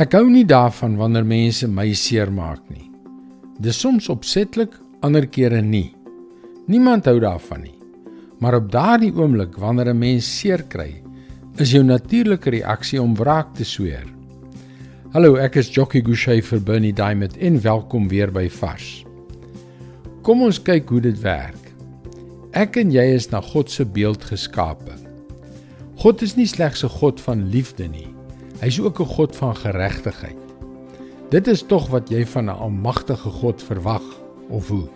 Ek hou nie daarvan wanneer mense my seermaak nie. Dis soms opsetlik, ander kere nie. Niemand hou daarvan nie. Maar op daardie oomblik wanneer 'n mens seer kry, is jou natuurlike reaksie om wraak te sweer. Hallo, ek is Jockey Gouchee vir Bernie Diamond en welkom weer by Vars. Kom ons kyk hoe dit werk. Ek en jy is na God se beeld geskape. God is nie slegs 'n God van liefde nie. Hy's ook 'n God van geregtigheid. Dit is tog wat jy van 'n almagtige God verwag of hoe?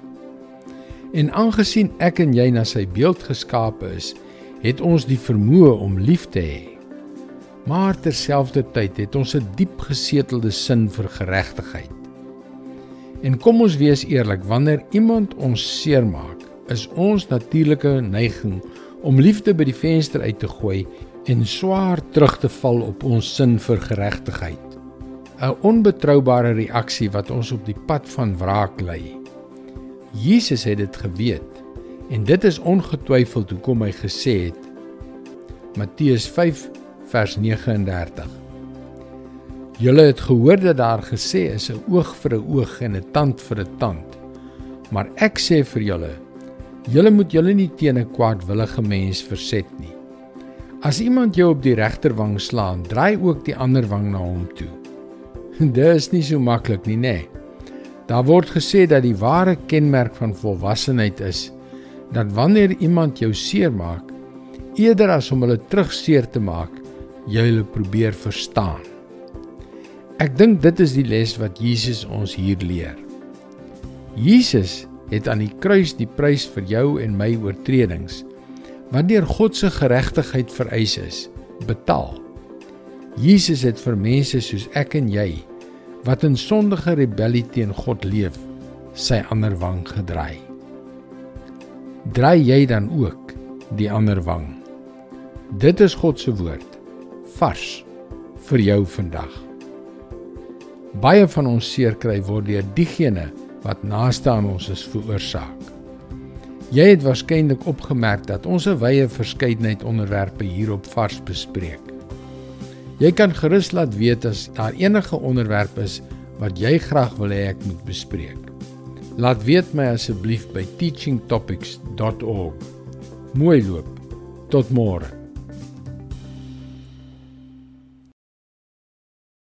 En aangesien ek en jy na sy beeld geskape is, het ons die vermoë om lief te hê. Maar terselfdertyd het ons 'n diep gesetelde sin vir geregtigheid. En kom ons wees eerlik, wanneer iemand ons seermaak, is ons natuurlike neiging om liefde by die venster uit te gooi en swaar terug te val op ons sin vir geregtigheid. 'n Onbetroubare reaksie wat ons op die pad van wraak lei. Jesus het dit geweet en dit is ongetwyfeld hoekom hy gesê het Matteus 5 vers 39 Julle het gehoor dat daar gesê is 'n oog vir 'n oog en 'n tand vir 'n tand maar ek sê vir julle julle moet julle nie teen 'n kwaadwillige mens verset nie As iemand jou op die regterwang slaan, draai ook die ander wang na hom toe. Dit is nie so maklik nie, nê? Daar word gesê dat die ware kenmerk van volwassenheid is dat wanneer iemand jou seermaak, eerder as om hulle terugseer te maak, jy hulle probeer verstaan. Ek dink dit is die les wat Jesus ons hier leer. Jesus het aan die kruis die prys vir jou en my oortredings wat deur God se geregtigheid vereis is, betaal. Jesus het vir mense soos ek en jy wat in sondige rebellie teen God leef, sy ander wang gedraai. Draai jy dan ook die ander wang? Dit is God se woord vars vir jou vandag. Baie van ons seer kry word deur diegene wat naaste aan ons is veroorsaak. Jy het waarskynlik opgemerk dat ons 'n wye verskeidenheid onderwerpe hierop vars bespreek. Jy kan gerus laat weet as daar enige onderwerp is wat jy graag wil hê ek moet bespreek. Laat weet my asseblief by teachingtopics.org. Mooi loop. Tot môre.